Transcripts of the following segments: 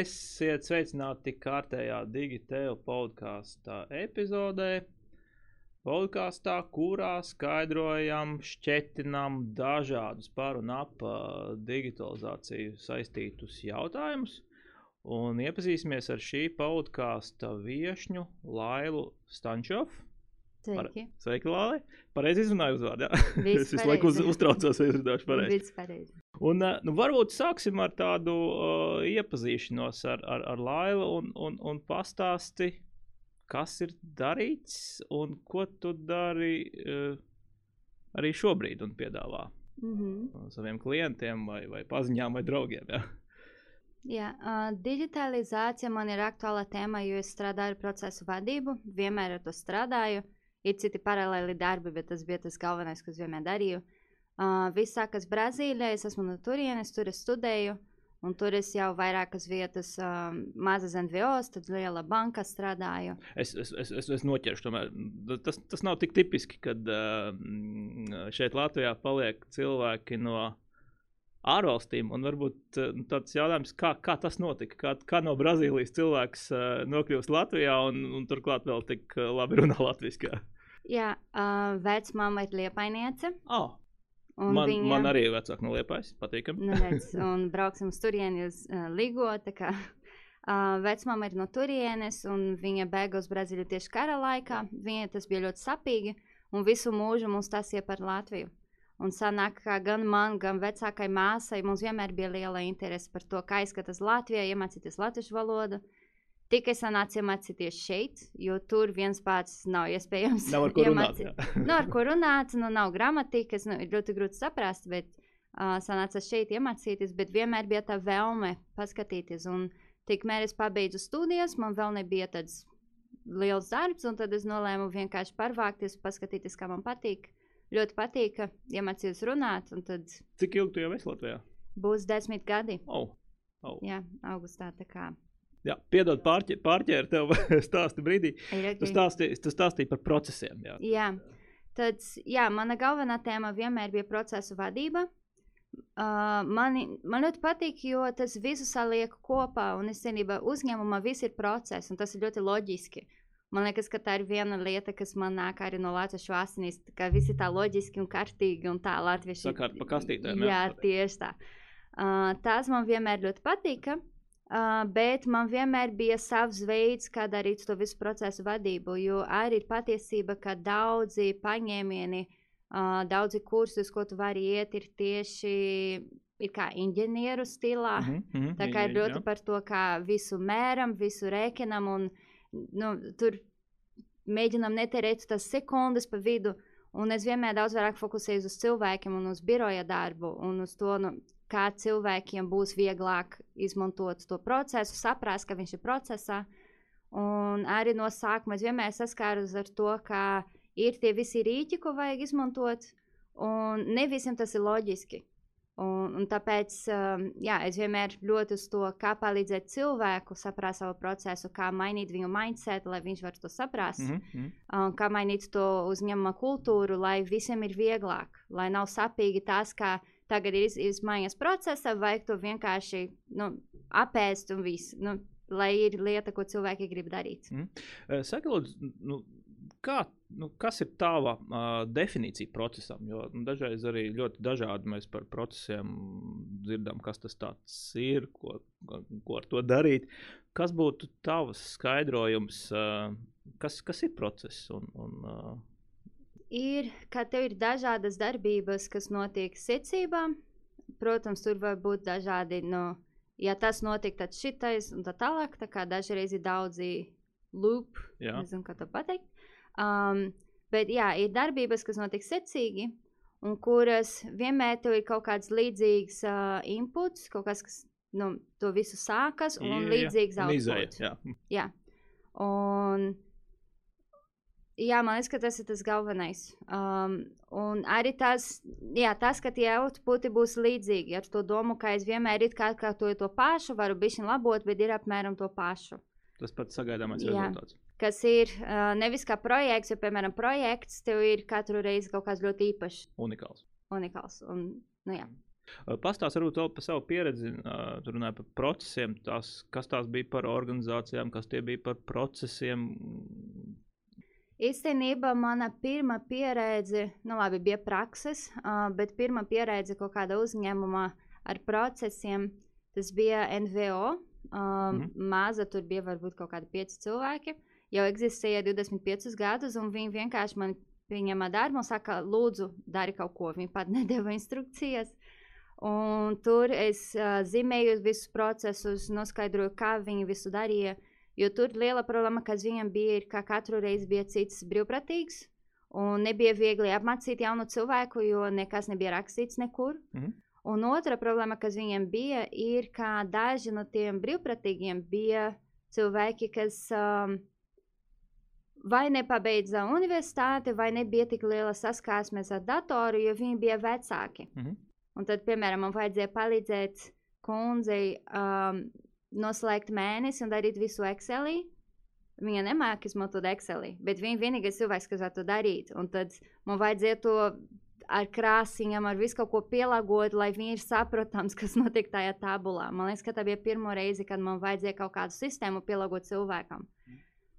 Esiet sveicināti kārtējā Digitēla podkāstā epizodē. Podkāstā, kurā skaidrojam, šķietinām dažādus par un ap uh, digitalizāciju saistītus jautājumus. Un iepazīsimies ar šī podkāsta viesņu Lailu Stančovu. Sveiki. Sveiki, Lāli. Pareizi izrunāju uzvārdu. Viss es visu laiku uz, uztraucos, vai izrunāšu pareizi. Un, uh, nu, varbūt sāksim ar tādu uh, iepazīšanos ar, ar, ar Lailu un, un, un pastāsti, kas ir darīts un ko tu dari uh, arī šobrīd un piedāvā Mm -hmm. saviem klientiem vai, vai paziņām vai draugiem. Jā. Jā, uh, digitalizācija man ir aktuāla tēma, jo es strādāju ar procesu vadību, vienmēr ar to strādāju. Ir citi paralēli darbi, bet tas bija tas galvenais, ko es vienmēr darīju. Uh, viss sākas Brazīlijā, es esmu no turienes, tur es studēju. Un tur es jau vairākas vietas, um, mazas NVO, tad liela banka strādāju. Es, es, es, es, es noķeršu, tomēr tas, tas nav tik tipiski, kad uh, šeit Latvijā paliek cilvēki no ārvalstīm. Un varbūt uh, tāds jautājums, kā, kā tas notika? Kā, kā no Brazīlijas cilvēks uh, nokļūst Latvijā un, un turklāt vēl tik uh, labi runā latviešu? Jā, uh, vecmāma ir liepainiece. Oh, man, viņa- man arī ir vecāki no Liepājas. Patīkami. Nu, redz, un brauksim uz turieni uz uh, Ligo. tā kā, Uh, Vecmāma ir no turienes, un viņa bēga uz Brazīliju tieši kara laikā. Viņai tas bija ļoti sapīgi, un visu mūžu mums tas ir par Latviju. Un sanāk, ka gan man, gan vecākai māsai mums vienmēr bija liela interese par to, kā izskatās Latvijā, iemācīties latviešu valodu. Tikai sanāca iemācīties šeit, jo tur viens pats nav iespējams. Nav ar ko runāt. jā. nu, ar ko runāt, nu, nav gramatikas, nu, ir ļoti grūti saprast, bet uh, sanāca šeit iemācīties, bet vienmēr bija tā vēlme paskatīties. Un tikmēr es pabeidzu studijas, man vēl nebija tāds liels darbs, un tad es nolēmu vienkārši parvākties, paskatīties, kā man patīk. Ļoti patīk, iemācījos runāt, un tad Cik ilgi tu jau esi Latvijā? būs desmit gadi. Oh. Oh. Jā, augustā tā kā Jā, piedod, pārķē, pārķēru tev stāstu brīdī. ir. Tu stāstīji, tu stāstīji par procesiem. Jā. Jā, tad jā, mana galvenā tēma vienmēr bija procesu vadība. Uh, mani, man ļoti patīk, jo tas visu saliek kopā, un es cenībā uzņēmumā viss ir process, un tas ir ļoti loģiski. Man liekas, ka tā ir viena lieta, kas man nāk arī no latviešu asinīs, ka viss ir tā loģiski un kārtīgi, un tā latvieši. Sakārt pa kastītēm, Jā, jā. jā tieši tā. Uh, tās man vienmēr ļoti patika. Uh, bet man vienmēr bija savs veids, kā darīt to visu procesu vadību. Jo arī ir patiesība, ka daudzi paņēmieni, uh, daudzi kursi, uz ko tu vari iet, ir tieši ir kā inženieru stilā. Mm -hmm. Tā kā ir ļoti jā. par to, kā visu mēram, visu rēķinam un nu, tur mēģinam netērēt tās sekundes pa vidu. Un es vienmēr daudz vairāk fokusējos uz cilvēkiem un uz biroja darbu un uz to, nu, kā cilvēkiem būs vieglāk izmantot to procesu, saprast, ka viņš ir procesā. Un arī no sākuma es vienmēr saskāros ar to, ka ir tie visi rīki, ko vajag izmantot, un ne visiem tas ir loģiski. Un, un tāpēc um, jā, es vienmēr ļoti uz to, kā palīdzēt cilvēku saprast savu procesu, kā mainīt viņu mindset, lai viņš varētu to saprast, mm mhm. un kā mainīt to uzņēmuma kultūru, lai visiem ir vieglāk, lai nav sapīgi tas, ka tagad ir iz- izmaiņas procesa, vajag to vienkārši nu, apēst un viss. Nu, lai ir lieta, ko cilvēki grib darīt. Eh, Saki, lūdzu, nu, kā, nu, kas ir tava uh, definīcija procesam? Jo nu, dažreiz arī ļoti dažādi mēs par procesiem dzirdam, kas tas ir, ko, ko, ko ar to darīt. Kas būtu tavs skaidrojums, uh, kas, kas ir process? Un, un, uh, Ir, ka tev ir dažādas darbības, kas notiek secībā. Protams, tur var būt dažādi, nu, ja tas notiek, tad šitais un tā tālāk. Tā kā dažreiz ir daudzi loop, jā, nezinu, kā to pateikt. Um, bet jā, ir darbības, kas notiek secīgi, un kuras vienmēr tev ir kaut kāds līdzīgs uh, inputs, kaut kas, kas nu, to visu sākas, un Jā, līdzīgs outputs. jā. Jā. Un, jā, man liekas, ka tas ir tas galvenais. Um, un arī tas, jā, tas, ka tie outputi būs līdzīgi ar to domu, ka es vienmēr it kā atkārtoju to pašu, varu bišķiņ labot, bet ir apmēram to pašu. Tas pats sagaidāmais Jā. rezultāts. Kas ir uh, nevis kā projekts, jo, piemēram, projekts tev ir katru reizi kaut kāds ļoti īpašs, Unikāls. unikāls. Un, nu, jā. Pastāstiet varbūt vēl par savu pieredzi, tur runāja par procesiem, tās, kas tās bija par organizācijām, kas tie bija par procesiem. Īstenībā mana pirmā pieredze, nu labi, bija prakses, bet pirmā pieredze kaut kāda uzņēmumā ar procesiem, tas bija NVO. Um, mm -hmm. Maza tur bija varbūt kaut kādi pieci cilvēki. Jau eksistēja 25 gadus, un viņi vienkārši man pieņēma darbu un saka, lūdzu, dari kaut ko. Viņi pat nedēva instrukcijas. Un tur es uh, zīmēju visus procesus, noskaidroju, kā viņi visu darīja. Jo tur liela problēma, kas viņam bija, ka katru reizi bija cits brīvprātīgs. Un nebija viegli apmācīt jaunu cilvēku, jo nekas nebija rakstīts nekur. Mm -hmm. Un otra problēma, kas viņiem bija, ir, ka daži no tiem brīvprātīgiem bija cilvēki, kas um, vai nepabeidza universitāti, vai nebija tik liela saskarsmes ar datoru, jo viņi bija vecāki. Mm -hmm. Un tad, piemēram, man vajadzēja palīdzēt kundzei um, noslēgt mēnesi un darīt visu Excelī. Viņa nemāķi izmantot Excelī, bet viņa vienīgais cilvēks, kas var to darīt. Un tad man vajadzēja to ar krāsiņām, ar visu kaut ko pielāgot, lai viņi ir saprotams, kas notiek tajā tabulā. Man liekas, ka tā bija pirmo reizi, kad man vajadzēja kaut kādu sistēmu pielāgot cilvēkam.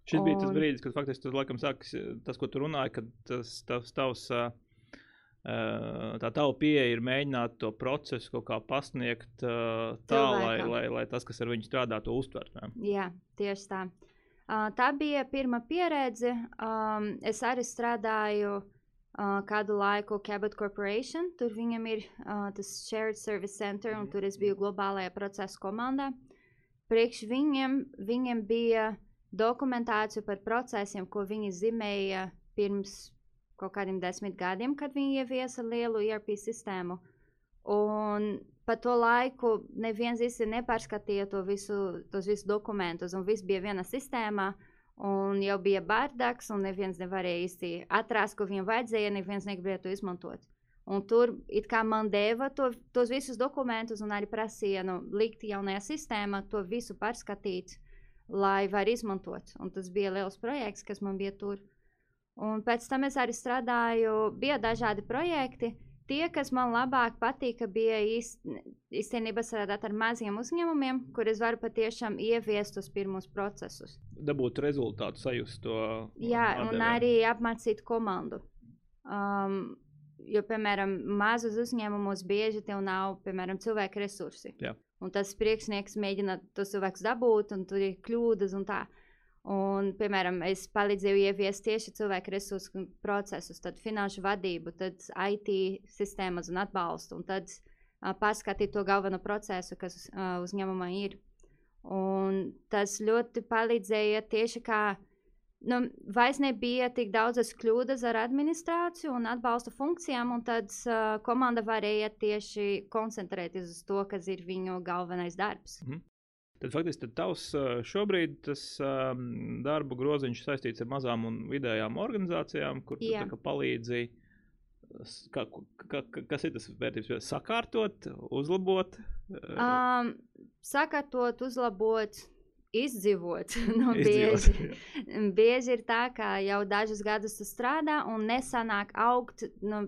Šis un... bija tas brīdis, kad faktiski tas, laikam, sākas, tas, ko tu runāji, kad tas tavs, tavs uh, tā tava pieeja ir mēģināt to procesu kaut kā pasniegt tā, lai, lai, lai tas, kas ar viņu strādā, to uztvertu. Jā, tieši tā. Tā bija pirmā pieredze. Es arī strādāju kādu laiku Cabot Corporation. Tur viņam ir tas Shared Service Center, un tur es biju globālajā procesa komandā. Priekš viņiem, viņiem bija dokumentācija par procesiem, ko viņi zīmēja pirms kaut kādiem desmit gadiem, kad viņi ieviesa lielu ERP sistēmu. Un pa to laiku neviens īsti nepārskatīja to visu, tos visus dokumentus, un viss bija viena sistēmā. Un jau bija bārdaks, un neviens nevarēja īsti atrast, ko viņam vajadzēja, neviens negribēja to izmantot. Un tur it kā man deva to, tos visus dokumentus, un arī prasīja nu, likt jaunajā sistēmā, to visu pārskatīt, lai var izmantot. Un tas bija liels projekts, kas man bija tur. Un pēc tam es arī strādāju, bija dažādi projekti. Tie, kas man labāk patika, bija īstenībā strādāt ar maziem uzņēmumiem, kur es varu patiešām ieviest tos pirmos procesus. Dabūt rezultātu, sajust to. Jā, atdevē. un arī apmācīt komandu. Um, jo, piemēram, mazos uzņēmumos bieži tev nav, piemēram, cilvēku resursi. Jā. Un tas priekšnieks mēģina tos cilvēkus dabūt, un tur ir kļūdas un tā. Un, piemēram, es palīdzēju ieviest tieši cilvēku resursu procesus, tad finanšu vadību, tad IT sistēmas un atbalstu, un tad uh, pārskatīt to galveno procesu, kas uh, uzņēmumā ir. Un tas ļoti palīdzēja tieši kā nu, vairs nebija tik daudzas kļūdas ar administrāciju un atbalsta funkcijām, un tad uh, komanda varēja tieši koncentrēties uz to, kas ir viņu galvenais darbs. Mm. Tad faktiski tad tavs šobrīd tas um, darba groziņš saistīts ar mazām un vidējām organizācijām, kur Jā. tu palīdzi. Kā, kā, kas ir tas vērtības? Sakārtot, uzlabot? Um, sakārtot, uzlabot, izdzīvot. nu, izdzīvot bieži, bieži ir tā, ka jau dažus gadus tu strādā un nesanāk augt. Nu,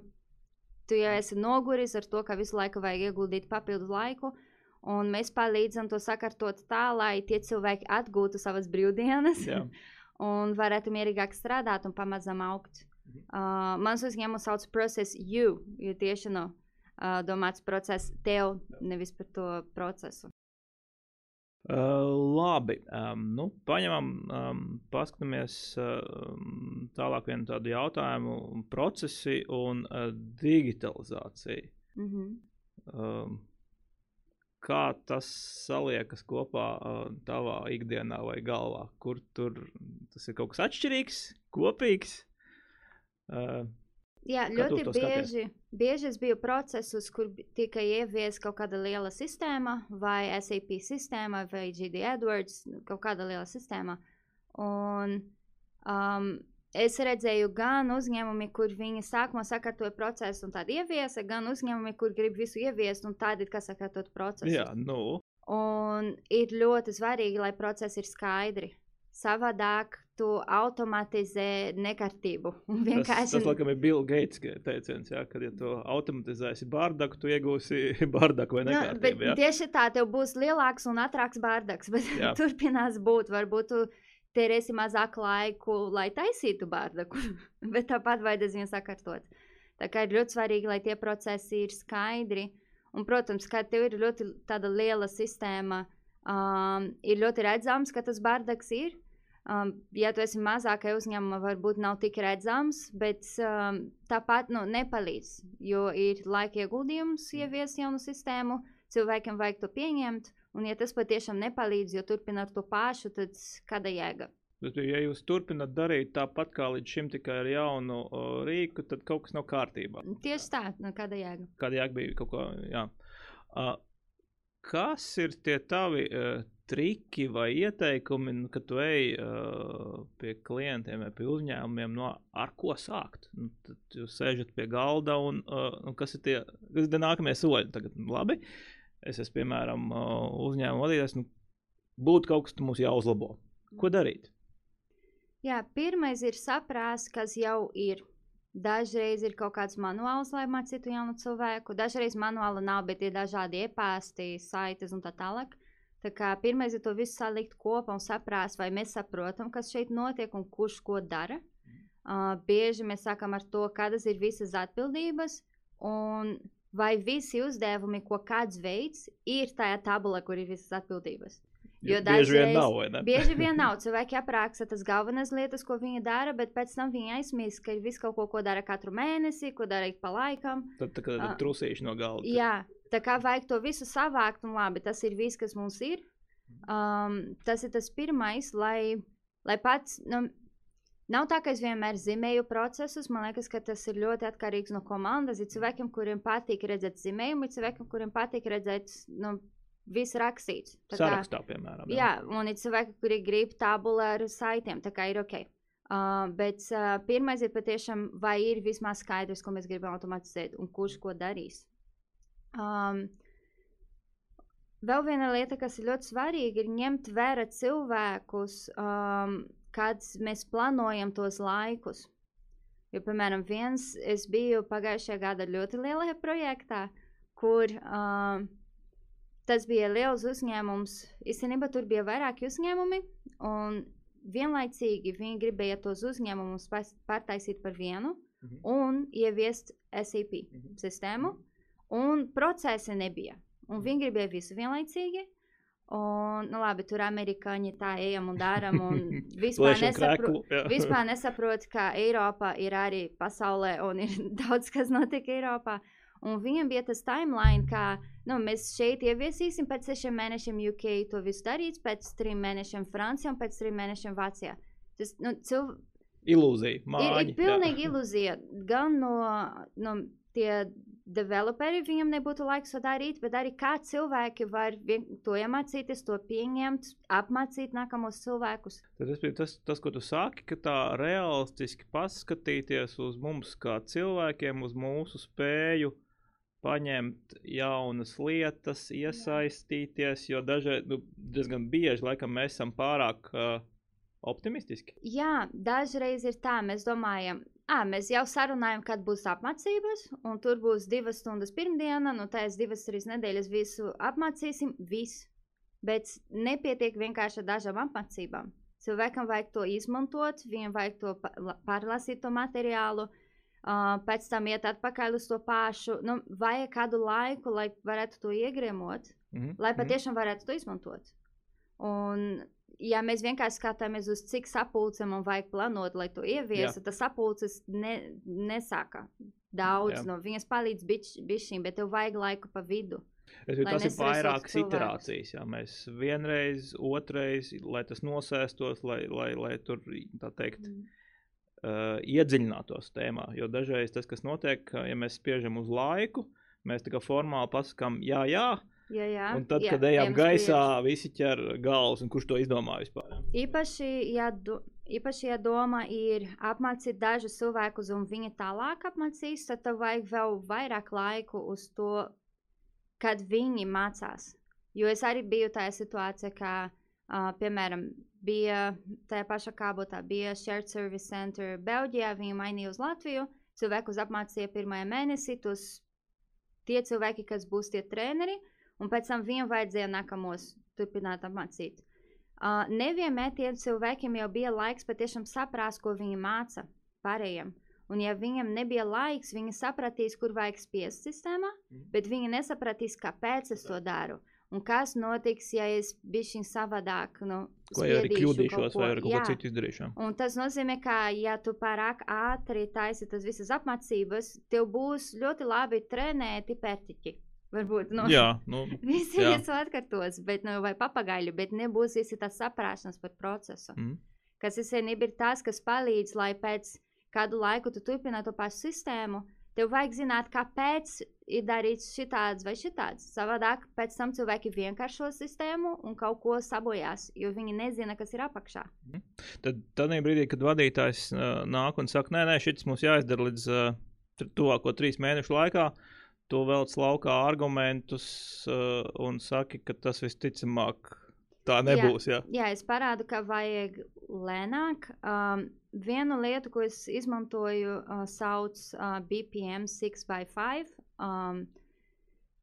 tu jau esi noguris ar to, ka visu laiku vajag ieguldīt papildu laiku. Uh, Un mēs palīdzam to sakārtot tā, lai tie cilvēki atgūtu savas brīvdienas un varētu mierīgāk strādāt un pamazām augt. Mhm. Uh, mans uzņēmums sauc Process U, jo tieši no uh, domāts process tev, nevis par to procesu. Uh, labi, um, nu, paņemam, um, paskatāmies um, tālāk vienu tādu jautājumu, procesi un uh, digitalizācija. Mm -hmm. um, kā tas saliekas kopā uh, tavā ikdienā vai galvā? Kur tur tas ir kaut kas atšķirīgs, kopīgs? Uh, Jā, ļoti bieži, bieži es biju procesos, kur tika ieviesta kaut kāda liela sistēma, vai SAP sistēma, vai GD AdWords, kaut kāda liela sistēma. Un um, Es redzēju gan uzņēmumi, kur viņi sākumā sakārtoja procesu un tādu ieviesa, gan uzņēmumi, kur grib visu ieviest un tādi, kas sakārtot procesu. Jā, nu. Un ir ļoti svarīgi, lai procesi ir skaidri. savādāk tu automatizē nekārtību. Un Tas, vienkārši tas laikam ir Bill Gates teiciens, jā, kad ja tu automatizēsi bārdaku, tu iegūsi bārdaku vai Nu, nekārtību. jā. tieši tā, tev būs lielāks un ātrāks bārdaks, bet turpinās būt. Varbūt tu tērēsi mazāk laiku, lai taisītu bārdaku, bet tāpat vajadzēs viņu sakārtot. Tā kā ir ļoti svarīgi, lai tie procesi ir skaidri. Un, protams, kad tev ir ļoti tāda liela sistēma, um, ir ļoti redzams, ka tas bārdaks ir. Um, ja tu esi mazākai uzņēmumā, varbūt nav tik redzams, bet um, tāpat nu, nepalīdz. Jo ir laika ieguldījums ieviest jaunu sistēmu, cilvēkiem vajag to pieņemt. Un, ja tas patiešām nepalīdz, jo turpināt to pašu, tad kāda jēga? Bet, ja jūs turpināt darīt tāpat kā līdz šim, tikai ar jaunu o, rīku, tad kaut kas nav kārtībā. Tieši tā, nu, kāda jēga. Kāda jēga bija kaut ko? Jā. Uh, kas ir tie tavi uh, triki vai ieteikumi, nu, kad tu ej uh, pie klientiem vai pie uzņēmumiem, no ar ko sākt? Nu, tad jūs sēžat pie galda un uh, nu, kas ir tie, kas ir nākamie soļi? Tagad, nu, labi, es esmu piemēram uzņēmuma vadītājs, nu, būtu kaut kas, kas mums jāuzlabo. Ko darīt? Jā, pirmais ir saprast, kas jau ir. Dažreiz ir kaut kāds manuāls, lai mācītu jaunu cilvēku. Dažreiz manuāla nav, bet ir dažādi e-pasti, saites un tā tālāk. Tā kā pirmais ir to visu salikt kopā un saprast, vai mēs saprotam, kas šeit notiek un kurš ko dara. Uh, bieži mēs sākam ar to, kādas ir visas atbildības un vai visi uzdevumi, ko kāds veids, ir tajā tabulā, kur ir visas atbildības. Jo bieži vien nav, vai ne? Bieži vien nav cilvēki apraksta tas galvenās lietas, ko viņi dara, bet pēc tam viņi aizmirst, ka ir viss kaut ko, ko dara katru mēnesi, ko dara ik pa laikam. Tad tā kā Ah. trusīši no galda. Jā, tā kā vajag to visu savākt, un labi, tas ir viss, kas mums ir. Um, tas ir tas pirmais, lai, lai pats. Nu, Nav tā, ka es vienmēr zīmēju procesus. Man liekas, ka tas ir ļoti atkarīgs no komandas. Ir cilvēkiem, kuriem patīk redzēt zīmējumu, ir cilvēkiem, kuriem patīk redzēt nu, visu rakstīts. Tā kā- Sarakstā, piemēram. Jā, un ir cilvēki, kuri grib tabulu ar saitiem, tā kā ir ok. Uh, bet uh, pirmais ir patiešām, vai ir vismaz skaidrs, ko mēs gribam automatizēt un kurš ko darīs. Um, vēl viena lieta, kas ir ļoti svarīga, ir ņemt vērā cilvēkus, um, kad mēs plānojam tos laikus. Jo, piemēram, viens, es biju pagājušajā gada ļoti lielajā projektā, kur um, tas bija liels uzņēmums. Īstenībā tur bija vairāki uzņēmumi, un vienlaicīgi viņi gribēja tos uzņēmumus pārtaisīt par vienu Mhm. un ieviest SAP Mhm. sistēmu, un procesi nebija. Un viņi gribēja visu vienlaicīgi. Un, nu, labi, tur amerikāņi tā ejam un darām, vispār kreklu. jā. Vispār nesaprot, ka Eiropa ir arī pasaulē un ir daudz kas notiek Eiropā. Un viņam bija tas timeline, ka nu, mēs šeit ieviesīsim pēc sešiem mēnešiem UK to visu darīt, pēc trim mēnešiem Francijā un pēc trim mēnešiem Vācijā. Tas nu, cilv... Ilūzija. ir, Māņi, ir pilnīgi ilūzija. Gan no, no tie developeri viņam nebūtu laiks to darīt, bet arī kā cilvēki var to iemācīties, to pieņemt, apmācīt nākamos cilvēkus. Tad tas bija tas, tas, ko tu saki, ka tā realistiski paskatīties uz mums kā cilvēkiem, uz mūsu spēju paņemt jaunas lietas, iesaistīties, jo dažreiz, nu, diezgan bieži, laikam, mēs esam pārāk uh, optimistiski. Jā, dažreiz ir tā, mēs domājam, ah, mēs jau sarunājam, kad būs apmācības, un tur būs divas stundas pirmdiena, nu tās divas, trīs nedēļas visu apmācīsim, viss. Bet nepietiek vienkārši ar dažām apmācībām. Cilvēkam vajag to izmantot, viņam vajag to pārlasīt to materiālu, uh, pēc tam iet atpakaļ uz to pašu. Nu, vajag kādu laiku, lai varētu to iegriemot Mhm. lai mhm. patiešām varētu to izmantot. Un, ja mēs vienkārši skatāmies uz cik sapulcēm un vajag plānot, lai to ieviestu, tad sapulces ne, nesāka daudz Jā. no viņas palīdz bišķiņ, bet tev vajag laiku pa vidu. Es domāju, tas ir vairākas iterācijas. Jā. Mēs vienreiz, otrreiz, lai tas nosēstos, lai, lai, lai tur tā teikt, Mm. uh, iedziļinātos tēmā. Jo dažreiz tas, kas notiek, uh, ja mēs spiežam uz laiku, mēs tā kā formāli pasakām, jā, jā, Jā, jā. un tad, jā, kad ejam gaisā, visi ķer galvas, un kurš to izdomā vispār. Īpaši, ja, do, īpaši, ja doma ir apmācīt dažus cilvēkus un viņi tālāk apmācīs, tad tev vajag vēl vairāk laiku uz to, kad viņi mācās. Jo es arī biju tajā situācijā, ka, uh, piemēram, bija tajā pašā kabotā, bija Shared Service Center Belģijā, viņi mainīja uz Latviju. Cilvēkus apmācīja pirmajā mēnesī, tos tie cilvēki, kas būs tie treneri, un pēc tam viņiem vajadzēja nākamos turpināt apmācīt. Uh, nevienmēr tiem cilvēkiem jau bija laiks patiešām saprast, ko viņi māca pārējiem. Un, ja viņam nebija laiks, viņi sapratīs, kur vajag spiest sistēmā, Mhm. bet viņi nesapratīs, kāpēc es to daru. Un kas notiks, ja es bišķiņ savādāk, nu, Vai arī kļūdīšos, vai arī kaut ko citu izdarīšu. Un tas nozīmē, ka, ja tu pārāk ātri taisi tas visas apmācības, tev būs ļoti labi trenēti pērtiķi. Varbūt nu, Jā, nu, visi jā. visu atkārtos, bet, nu, vai papagaļu, bet nebūs visi tas saprāšanas par procesu. mm. Kas īstenībā ir tas, kas palīdz, lai pēc kādu laiku tu turpinātu to pašu sistēmu. Tev vajag zināt, kāpēc ir darīts šitāds vai šitāds. Savādāk pēc tam cilvēki vienkāršo sistēmu un kaut ko sabojās, jo viņi nezina, kas ir apakšā. Tad tādā brīdī, kad vadītājs uh, nāk un saka, nē, nē, šis mums jāizdara līdz uh, tuvāko trīs mēnešu laikā, tu velc laukā argumentus uh, un saki, ka tas visticamāk tā nebūs. Jā. Jā, es parādu, ka vajag lēnāk. Um, vienu lietu, ko es izmantoju, uh, sauc uh, BPM 6x5. Um,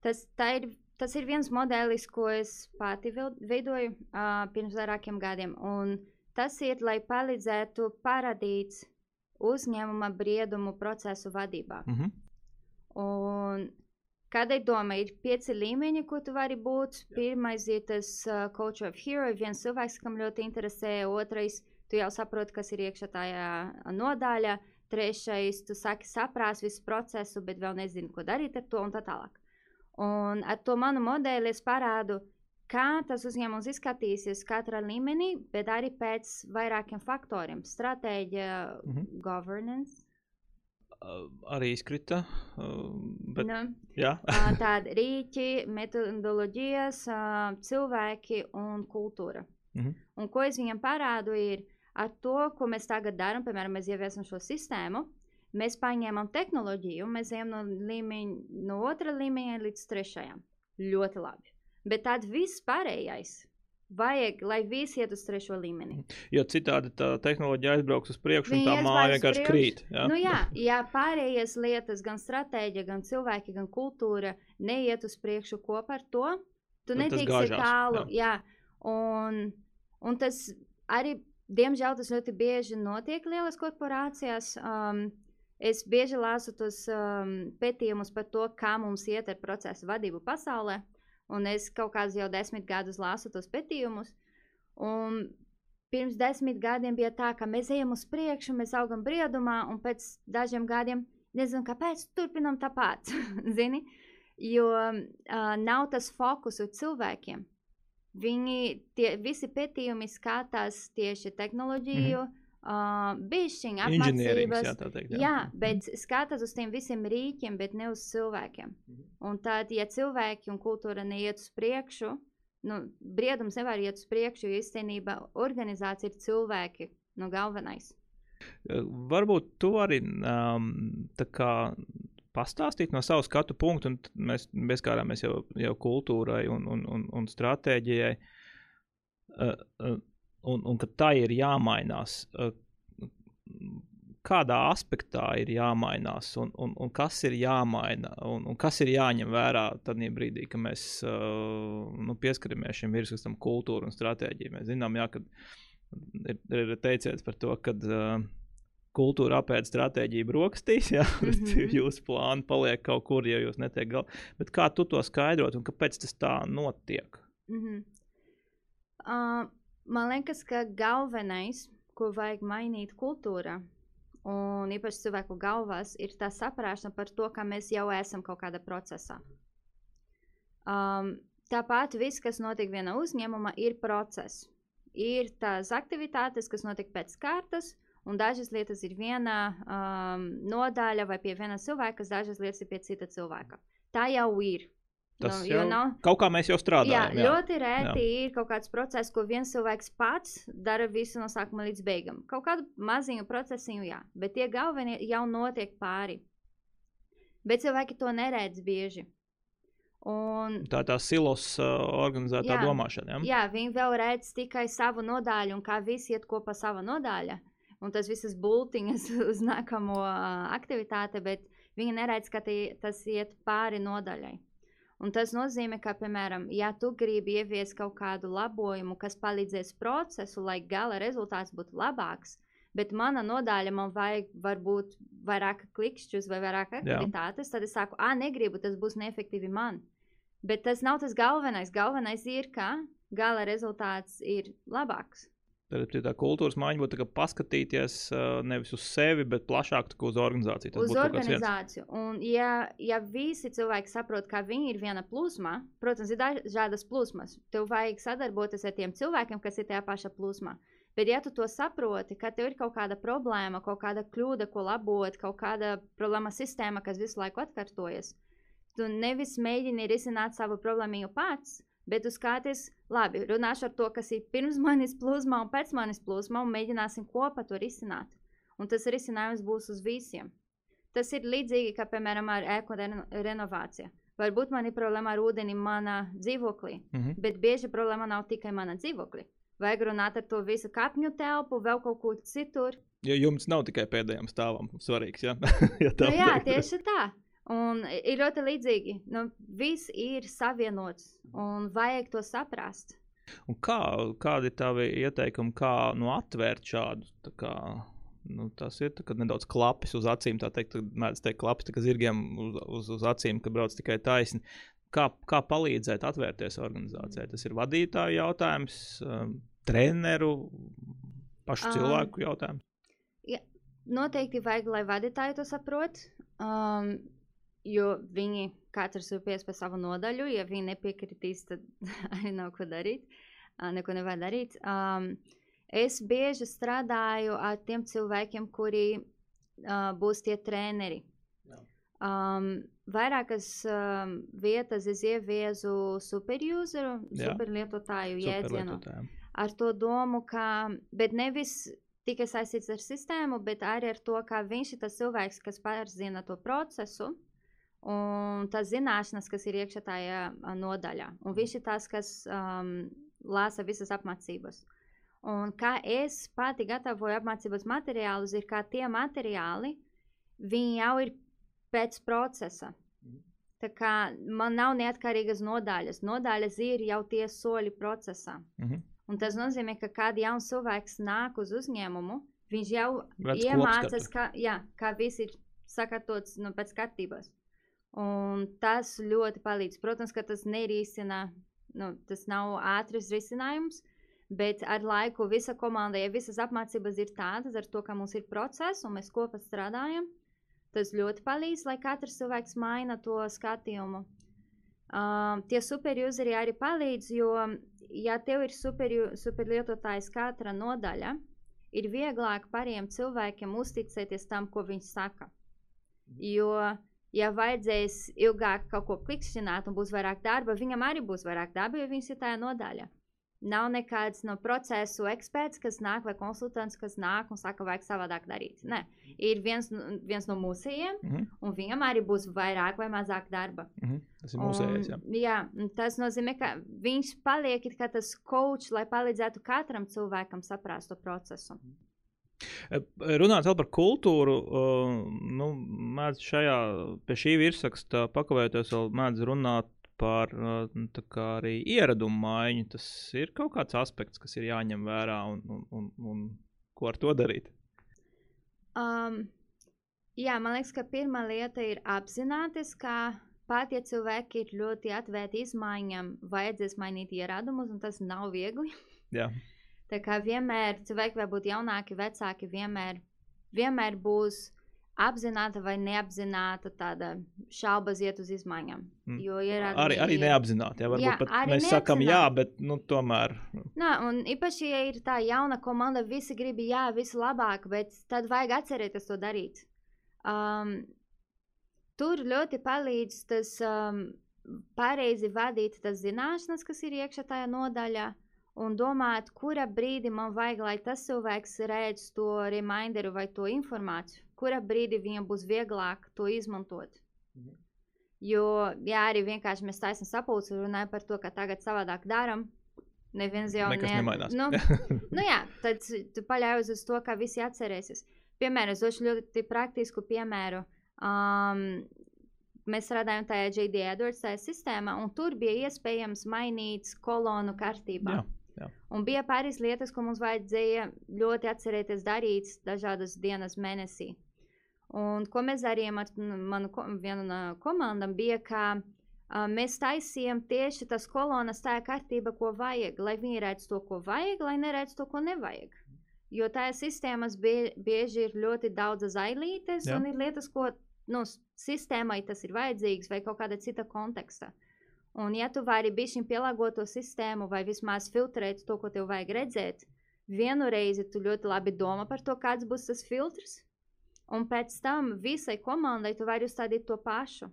tas, ir, tas ir viens modelis, ko es pati veidoju uh, pirms vairākiem gadiem. Un tas ir, lai palīdzētu parādīt uzņēmuma briedumu procesu vadībā. Mm -hmm. Un kādai doma ir pieci līmeņi, ko tu vari būt. Pirmais ir tas uh, coach of hero, viens cilvēks, kam ļoti interesē, otrais, tu jau saproti, kas ir iekšā tajā nodaļā. Trešais, tu saki, saprast visu procesu, bet vēl nezini, ko darīt ar to un tā tālāk. Un ar to manu modeli es parādu, kā tas uzņēmums izskatīsies katrā līmenī, bet arī pēc vairākiem faktoriem - stratēģija, Mhm. governance. Uh, arī izkrita. Uh, bet, Nu, jā, Ā, Tādi rīki, metodoloģijas, cilvēki un kultūra. Mhm. Un ko es viņam parādu, ir ar to, ko mēs tagad darām, piemēram, mēs ieviesam šo sistēmu. Mēs paņēmām tehnoloģiju, mēs ejam no, līmeņa, no otra līmeņa līdz trešajam. Ļoti labi. Bet tad viss pārējais vajag, lai visi iet uz trešo līmeni. jo citādi tā tehnoloģija aizbrauks uz priekšu, un Viņi tā ies māja vienkārši krīt. Jā? Nu, jā, ja pārējās lietas, gan stratēģija, gan cilvēki, gan kultūra neiet uz priekšu kopā ar to, tu tas netiksi tālu. Jā. Un, un tas arī, diemžēl, tas ļoti bieži notiek lielās korporācijās. Um, es bieži lasu tos um, pētījumus par to, kā mums iet ar procesu vadību pasaulē. Un es kaut kādus jau desmit gadus lasu tos pētījumus. Un pirms desmit gadiem bija tā, ka mēs ejam uz priekšu, mēs augam briedumā, un pēc dažiem gadiem nezinu, kāpēc turpinām tāpat. Zini? Jo uh, nav tas fokus uz cilvēkiem. Viņi tie visi pētījumi skatās tieši tehnoloģiju, mm -hmm. Uh, Inženierings, apmācības. jā, teikt. Jā, jā bet skatās uz tiem visiem rīkiem, bet ne uz cilvēkiem. Mhm. Un tad, ja cilvēki un kultūra neiet uz priekšu, nu, briedums nevar iet uz priekšu, jo īstenībā organizācija ir cilvēki, nu, galvenais. Varbūt tu arī um, tā kā pastāstīt no savas skatu punktu, un mēs bezkārāmies jau, jau kultūrai un, un, un, un stratēģijai, uh, uh, un, un ka tā ir jāmainās. Kādā aspektā ir jāmainās, un, un, un kas ir jāmaina, un, un kas ir jāņem vērā tad brīdī, kad mēs nu, pieskaramies šim virsrakstam, kultūra un stratēģija. Mēs zinām, jā, ka ir, ir teiciens par to, ka uh, kultūra apēd stratēģiju brokastīs, bet mm. -hmm. jūsu plāni paliek kaut kur, ja jūs netiek galā. Bet kā tu to skaidrot un kāpēc tas tā notiek? Mm -hmm. uh, man liekas, ka galvenais, ko vajag mainīt kultūrā, un īpaši cilvēku galvās, ir tā saprāšana par to, ka mēs jau esam kaut kādā procesā. Um, tāpat viss, kas notiek vienā uzņēmumā, ir process. Ir tās aktivitātes, kas notiek pēc kārtas, un dažas lietas ir viena um, nodaļa vai pie viena cilvēka, dažas lietas ir pie cita cilvēka. Tā jau ir. Tas Nu, jau nav, kaut kā mēs jau Jā, strādājam. jā, ļoti reti jā. ir kaut kāds process, ko viens cilvēks pats dara visu no sākuma līdz beigām. Kaut kādu maziņu procesiņu, jā, bet tie galvenie jau notiek pāri. Bet cilvēki to neredz bieži. Un, Tā ir tā silos uh, organizētā Jā. domāšana. Ja? jā, viņi vēl redz tikai savu nodaļu, un kā visi iet kopā savā nodaļā. Un tas viss bultiņas uz nākamo ā, aktivitāti, bet viņi neredz, ka tie, tas iet pāri nodaļai. Un tas nozīmē, ka, piemēram, ja tu gribi ieviest kaut kādu labojumu, kas palīdzēs procesu, lai gala rezultāts būtu labāks, bet mana nodaļa man vajag varbūt vairāk klikšķus vai vairāk aktivitātes, tad es saku, ah, negribu, tas būs neefektīvi man. Bet tas nav tas galvenais. Galvenais ir, ka gala rezultāts ir labāks. Tad tā kultūras maiņa būtu paskatīties nevis uz sevi, bet plašāk uz organizāciju. Tas uz organizāciju. Un, ja, ja visi cilvēki saprot, ka viņi ir viena plūsma, protams, ir dažādas plūsmas. Tev vajag sadarboties ar tiem cilvēkiem, kas ir tajā pašā plūsmā. Bet, ja tu to saproti, ka tev ir kaut kāda problēma, kaut kāda kļūda, ko labot, kaut kāda problēma sistēma, kas visu laiku atkārtojas, tu nevis mēģini risināt savu problēmu pats, bet tu skaties, labi, runāšu ar to, kas ir pirms manis plūsmā un pēc manis plūsmā, un mēģināsim kopā to risināt. Un tas risinājums būs uz visiem. Tas ir līdzīgi kā, piemēram, ar ēku reno renovāciju. Varbūt man ir problēma ar ūdeni manā dzīvoklī, Mhm. bet bieži problēma nav tikai mana dzīvoklī. Vajag runāt ar to visu kapņu telpu, vēl kaut kur citur. Jo jums nav tikai pēdējiem stāvam svarīgs. Ja? ja tā Nu, jā, teikt. tieši tā. Un ir ļoti līdzīgi. Nu, viss ir savienots un vajag to saprast. Un kā, kādi ir tavi ieteikumi, kā nu, atvērt šādu? Kā, nu, tas ir tā, nedaudz klapis uz acīm, tā teikt, mēdz teikt, klapis zirgiem uz, uz, uz acīm, ka brauc tikai taisni. Kā, kā palīdzēt atvērties organizācijai? Tas ir vadītāju jautājums, um, treneru, pašu Um, cilvēku jautājums. Noteikti vajag, lai vadītāji to saprot. Um, jo viņi katrs pies par savu nodaļu. Ja viņi nepiekritīs, tad arī nav ko darīt. Neko nevar darīt. Um, es bieži strādāju ar tiem cilvēkiem, kuri uh, būs tie treneri. Jā. Um, vairākas um, vietas es ieviezu superuseru, superlietotāju jēdzienu ar to domu, ka, bet nevis tikai saistīts ar sistēmu, bet arī ar to, ka viņš ir tas cilvēks, kas pārzina to procesu un tās zināšanas, kas ir iekšā tajā nodaļā. Un viņš ir tas, kas um, lasa visas apmācības. Un kā es pati gatavoju apmācības materiālus, ir kā tie materiāli, viņi jau ir pēc procesa. Mhm. Tā kā man nav neatkarīgas nodaļas. Nodaļas ir jau tie soļi procesā. Mhm. Un tas nozīmē, ka kad jauns cilvēks nāk uz uzņēmumu, viņš jau Redz iemācās, kā, jā, kā viss ir sakārtots nu, pēc kārtības. Un tas ļoti palīdz. Protams, ka tas nerisina, nu, tas nav ātrs risinājums, bet ar laiku visa komanda, ja visas apmācības ir tādas, ar to, ka mums ir process un mēs kopā strādājam, tas ļoti palīdz, lai katrs cilvēks maina to skatījumu. Um, tie superuseri arī palīdz, jo, ja tev ir superju- superlietotājs katra nodaļa, ir vieglāk pāriem cilvēkiem uzticēties tam, ko viņš saka. Jo, ja vajadzēs ilgāk kaut ko klikšķināt un būs vairāk darba, viņam arī būs vairāk darba, jo viņš ir tajā nodaļā. Nav nekāds no procesu eksperts, kas nāk, vai konsultants, kas nāk un saka, vajag savādāk darīt. Nē, ir viens, no- viens no mūsējiem, Mhm. un viņam arī būs vairāk vai mazāk darba. Mhm. Tas ir mūsējais. Jā. Un, jā, un tas nozīmē, ka viņš paliek it kā tas coach, lai palīdzētu katram cilvēkam saprast to procesu. E, Runājot par kultūru, nu, mēdz šajā, pie šī virsraksta pakavējoties, vēl mēdz runāt par nu, tā kā arī ieradumu maiņu. Tas ir kaut kāds aspekts, kas ir jāņem vērā un, un, un, un ko ar to darīt. Um, jā, man liekas, ka pirmā lieta ir apzināties, ka pat ja cilvēki ir ļoti atvērti izmaiņām, vajadzēs mainīt ieradumus, un tas nav viegli. Jā. Tā kā vienmēr cilvēki var būt jaunāki, vecāki, vienmēr, vienmēr būs apzināta vai neapzināta tāda šaubas iet uz izmaiņām. Mm. Ieradumi Arī, arī ir- neapzināti. Jā, varbūt Jā, pat mēs sakām, jā, neapzināti. bet nu, tomēr. Nā, un īpaši, ja ir tā jauna komanda, visi grib, jā, visu labāk, bet tad vajag atcerēties to darīt. Um, tur ļoti palīdz tas um, pareizi vadīt tas zināšanas, kas ir iekšā tajā nodaļā, un domāt, kura brīdī man vajag, lai tas cilvēks redz to reminderu vai to informāciju, kura brīdī viņam būs vieglāk to izmantot. Mhm. Jo, jā, arī vienkārši mēs taisam sapulci un runājam par to, ka tagad savādāk darām. Neviens jau Nekas ne- nemainās. Nu, nu jā, tad tu paļaujies uz to, kā visi atcerēsies. Piemēram, es došu ļoti praktisku piemēru. Um, mēs strādājam tajā JD Edwards sistēmā, un tur bija iespējams mainīt kolonu kārtībā. Jā, jā. Un bija pāris lietas, ko mums vajadzēja ļoti atcerēties darīt dažādas dienas mēnesī. Un ko mēs darījām ar nu, manu ko, vienu no komandām, bija, ka uh, mēs taisījām tieši tas kolonas tajā kārtībā, ko vajag, lai viņi redz to, ko vajag, lai neredz to, ko nevajag. Jo tajā sistēmas bie, bieži ir ļoti daudz zailītes, Jā. un ir lietas, ko nu, sistēmai tas ir vajadzīgs vai kaut kāda cita konteksta. Un, ja tu vari bišķiņ pielāgot to sistēmu vai vismaz filtrēt to, ko tev vajag redzēt, vienu reizi tu ļoti labi domā par to, kāds būs tas filtrs, un pēc tam visai komandai tu vari uzstādīt to pašu.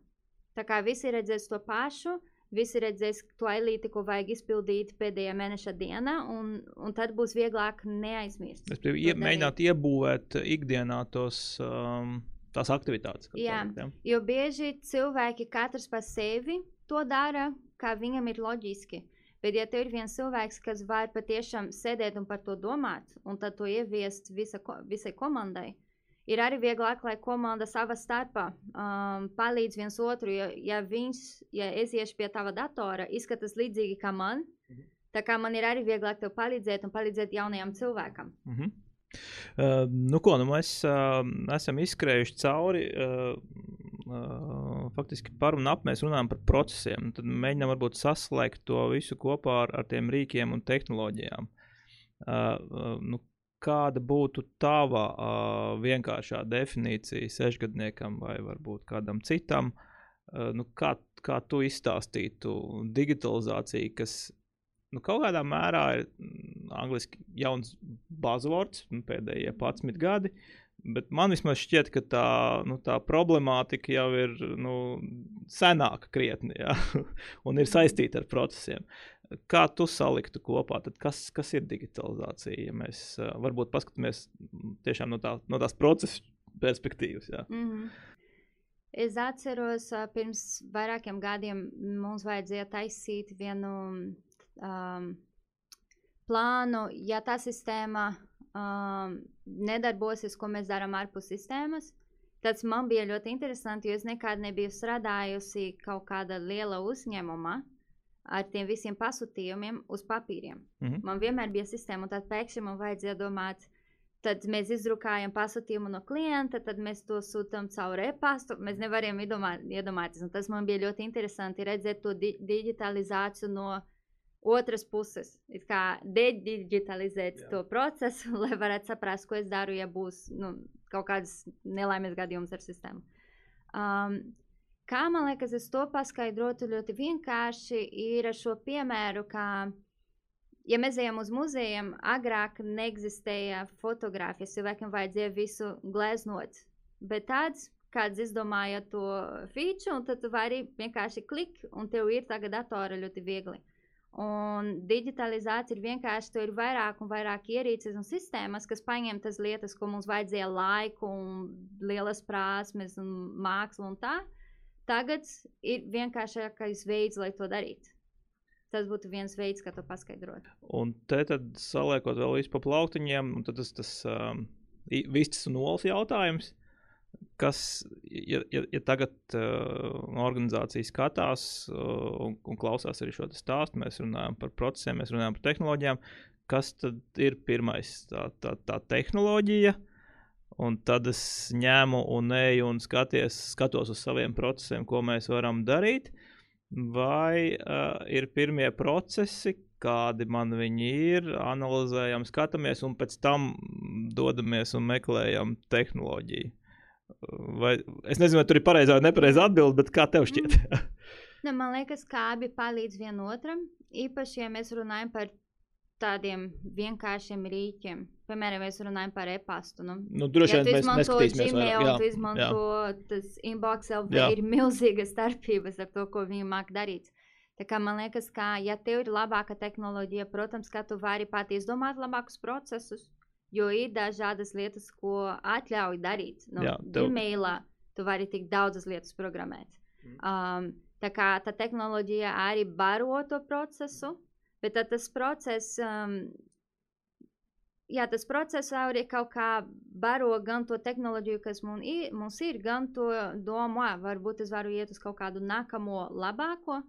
Tā kā visi redzēs to pašu, visi redzēs to ailīti, ko vajag izpildīt pēdējā mēneša dienā, un, un tad būs vieglāk neaizmirst. Es ie, mēģināt iebūvēt ikdienā tos, um, tās aktivitātes. Jā. teikt, ja? Jo bieži cilvēki katrs par sevi to dara, kā viņam ir loģiski. Bet, ja tev ir viens cilvēks, kas var patiešām sēdēt un par to domāt, un tad to ieviest visa, visai komandai, ir arī vieglāk, lai komanda savā starpā um, palīdz viens otru. Jo, ja viņš, ja es iešu pie tava datora, izskatās līdzīgi kā man, Mhm. tā kā man ir arī vieglāk tev palīdzēt un palīdzēt jaunajam cilvēkam. -huh. uh, nu, ko, nu mēs uh, esam izskrējuši cauri. Uh, uh, faktiski par un ap mēs runājam par procesiem. Tad mēģinām varbūt saslēgt to visu kopā ar, ar tiem rīkiem un tehnoloģijām. Uh, nu, kāda būtu tava uh, vienkāršā definīcija sešgadniekam vai varbūt kādam citam? Uh, nu, kā, kā tu izstāstītu digitalizāciju, kas nu, kaut kādā mērā ir mm, angliski jauns buzzwords, nu, pēdējie 11 gadi. Bet man vismaz šķiet, ka tā, nu, tā problemātika jau ir nu, senāka krietni ja? un ir saistīta ar procesiem. Kā tu saliktu kopā, tad kas, kas ir digitalizācija? Ja mēs uh, varbūt paskatāmies mm, tiešām no, tā, no tās procesa perspektīvas. Ja? Mm -hmm. Es atceros, ā, pirms vairākiem gadiem mums vajadzēja taisīt vienu um, plānu, ja tā sistēma um, nedarbosies, ko mēs darām ārpus sistēmas. Tas man bija ļoti interesanti, jo es nekad nebiju strādājusi kaut kāda liela uzņēmuma ar tiem visiem pasūtījumiem uz papīriem. Mhm. Man vienmēr bija sistēma, un tad pēkšņi man vajadzēja domāt, tad mēs izdrukājam pasūtījumu no klienta, tad mēs to sūtām caur e-pastu. Mēs nevarējām iedomā, iedomāties, un tas man bija ļoti interesanti redzēt to di digitalizāciju no otras puses. It kā dedigitalizēt Jā. to procesu, lai varētu saprast, ko es daru, ja būs nu, kaut kādas nelaimes gadījums ar sistēmu. Um, kā man liekas, es to paskaidrotu ļoti vienkārši, ir ar šo piemēru, ka ja mēs ejam uz muzejiem, agrāk neexistēja fotografijas, cilvēkiem vajadzēja visu gleznot. Bet tāds, kāds izdomāja to feature, un tad tu vari vienkārši klik, un tev ir tagad datora ļoti viegli. Un digitalizācija ir vienkārši, tur ir vairāk un vairāk ierīces un sistēmas, kas paņem tas lietas, ko mums vajadzēja laiku, un lielas prasmes un mākslu un tā. Tagad ir vienkāršākais veids, lai to darītu. Tas būtu viens veids, kā to paskaidrot. Un te tad saliekot vēl visu pa plauktiņiem, un tad tas, tas um, vistas un olas jautājums. Kas, ja, ja, ja tagad uh, organizācija skatās uh, un, un klausās arī šo stāstu, mēs runājam par procesiem, mēs runājam par tehnoloģijām. Kas tad ir pirmais? Tā, tā, tā tehnoloģija, un tad es ņēmu un eju un skaties, skatos uz saviem procesiem, ko mēs varam darīt. Vai uh, ir pirmie procesi, kādi man viņi ir, analizējam, skatāmies, un pēc tam dodamies un meklējam tehnoloģiju. Vai, es nezinu, vai tur ir pareizā vai nepareizā atbilde, bet kā tev šķiet? Ne, man liekas, ka abi palīdz vienotram. Īpaši, ja mēs runājam par tādiem vienkāršiem rīkiem. Piemēram, mēs runājam par e-pastu. Nu, nu, droši ja vien tu mēs neskatīsimies Gmail, vairāk. Jā, izmanto tas inbox LV, Jā. ir milzīgas starpības ar to, ko viņi māk darīt. Tā kā man liekas, ka, ja tev ir labāka tehnoloģija, protams, ka tu vari pat izdomāt labākus procesus, jo ir dažādas lietas, ko atļauj darīt. Nu, Jā, tev- Gmailā tu vari tik daudzas lietas programmēt. Um, tā kā tā tehnoloģija arī baro to procesu, bet tad tas process, um, jā, tas process arī kaut kā baro gan to tehnoloģiju, kas mums ir, mums ir gan to domu, varbūt es varu iet uz kaut kādu nākamo labāko.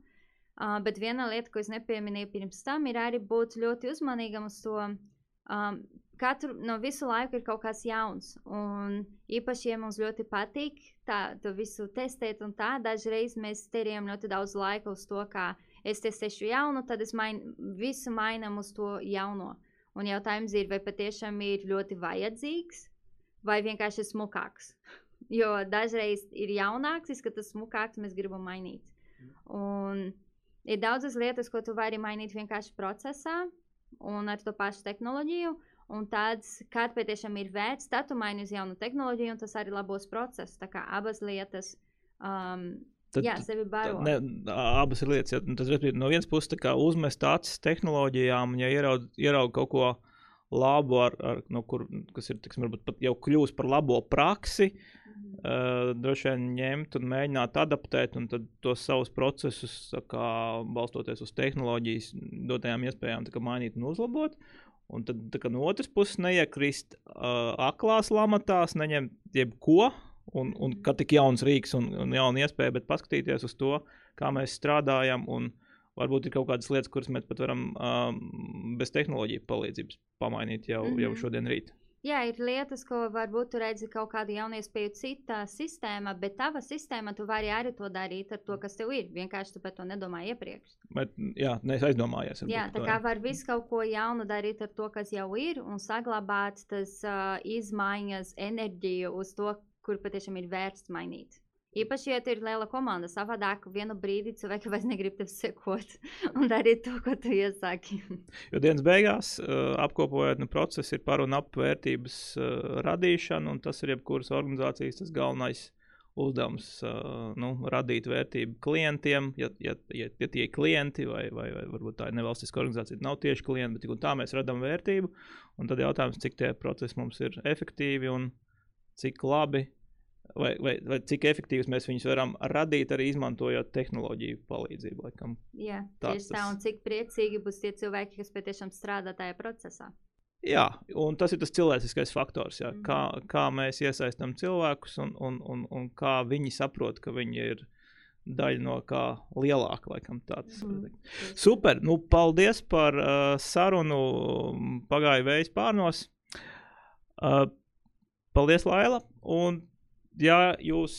Uh, bet viena lieta, ko es nepieminēju pirms tam, ir arī būt ļoti uzmanīgam uz to. Um, katru no visu laiku ir kaut kas jauns. Un īpaši, ja mums ļoti patīk tā, to visu testēt, un tā dažreiz mēs terējam ļoti daudz laika uz to, kā es testēšu jaunu, tad es main, visu mainām uz to jauno. Un jautājums ir, vai patiešām ir ļoti vajadzīgs, vai vienkārši smukāks. Jo dažreiz ir jaunāks, izskatās smukāks, mēs gribam mainīt. Un ir daudzas lietas, ko tu vari mainīt vienkārši procesā un ar to pašu tehnoloģiju. Un tāds, kad patiešām ir vērts, tad tu maini uz jaunu tehnoloģiju, un tas arī labos procesus. Tā kā abas lietas. Um, Tad, jā, sevi baro. Ne, abas ir lietas. Ja, tas ir no vienas puses uzmest acis tehnoloģijām, ja ieraug, ieraug kaut ko labu, ar, ar, no kur, kas ir tiksim, pat jau kļūst par labo praksi, uh, droši vien ņemt un mēģināt adaptēt, un tos savus procesus, kā, balstoties uz tehnoloģijas dotajām iespējām, mainīt un uzlabot. Un tad, no otras puses, neiekrist uh, aklās lamatās, neņemt jebko, un, un kā tik jauns rīks un, un jauna iespēja, bet paskatīties uz to, kā mēs strādājam. Un, Varbūt ir kaut kādas lietas, kuras mēs pat varam um, bez tehnoloģiju palīdzības pamainīt jau, mm -hmm. jau mhm. šodien rīt. Jā, ir lietas, ko varbūt tu redzi kaut kādu jaunu iespēju citā sistēmā, bet tava sistēma tu vari arī to darīt ar to, kas tev ir. Vienkārši tu par to nedomāji iepriekš. Bet, jā, es aizdomājos. Jā, tā kā var visu kaut ko jaunu darīt ar to, kas jau ir, un saglabāt tas uh, izmaiņas, enerģiju uz to, kur patiešām ir vērts mainīt. Īpaši, ja ir liela komanda, savādāk vienu brīdi cilvēki vairs negrib tev sekot un darīt to, ko tu iesaki. jo dienas beigās, uh, apkopojot, nu, process ir par un ap vērtības uh, radīšanu, un tas ir jebkuras organizācijas tas galvenais uzdevums uh, nu, radīt vērtību klientiem, ja, ja, ja, ja tie ir klienti, vai, vai, vai varbūt tā ir nevalstiska organizācija, nav tieši klienti, bet tā mēs radām vērtību. Un tad jautājums, cik tie procesi mums ir efektīvi un cik labi vai, vai, vai cik efektīvs mēs viņus varam radīt arī izmantojot tehnoloģiju palīdzību. Laikam. Jā, tieši tā, un cik priecīgi būs tie cilvēki, kas patiešām strādā tajā procesā. Jā, un tas ir tas cilvēciskais faktors, jā, mm. kā, kā mēs iesaistām cilvēkus un, un, un, un kā viņi saprot, ka viņi ir daļa no kā lielāka. Laikam, mm. Super! Nu, paldies par uh, sarunu. Pagāja vējs pārnos. Uh, paldies, Laila! Un ja jūs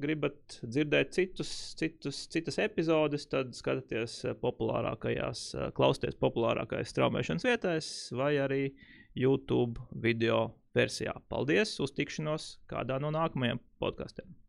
gribat dzirdēt citus, citus, citas epizodes, tad skatieties eh, populārākajās, eh, klausieties populārākajās straumēšanas vietās vai arī YouTube video versijā. Paldies! Uz tikšanos kādā no nākamajiem podkastiem!